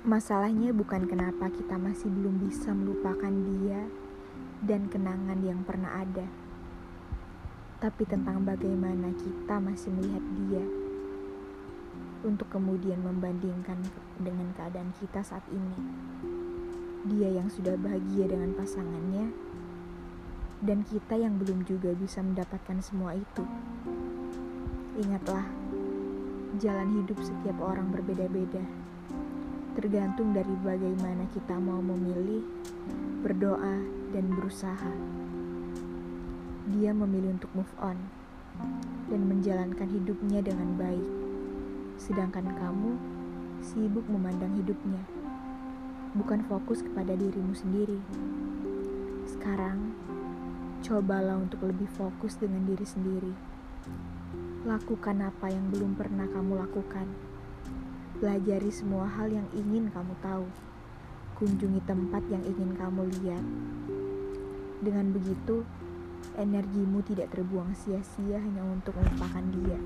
Masalahnya bukan kenapa kita masih belum bisa melupakan dia dan kenangan yang pernah ada, tapi tentang bagaimana kita masih melihat dia untuk kemudian membandingkan dengan keadaan kita saat ini. Dia yang sudah bahagia dengan pasangannya, dan kita yang belum juga bisa mendapatkan semua itu. Ingatlah, jalan hidup setiap orang berbeda-beda tergantung dari bagaimana kita mau memilih, berdoa, dan berusaha. Dia memilih untuk move on dan menjalankan hidupnya dengan baik, sedangkan kamu sibuk memandang hidupnya, bukan fokus kepada dirimu sendiri. Sekarang, cobalah untuk lebih fokus dengan diri sendiri. Lakukan apa yang belum pernah kamu lakukan Pelajari semua hal yang ingin kamu tahu. Kunjungi tempat yang ingin kamu lihat. Dengan begitu, energimu tidak terbuang sia-sia hanya untuk melupakan dia.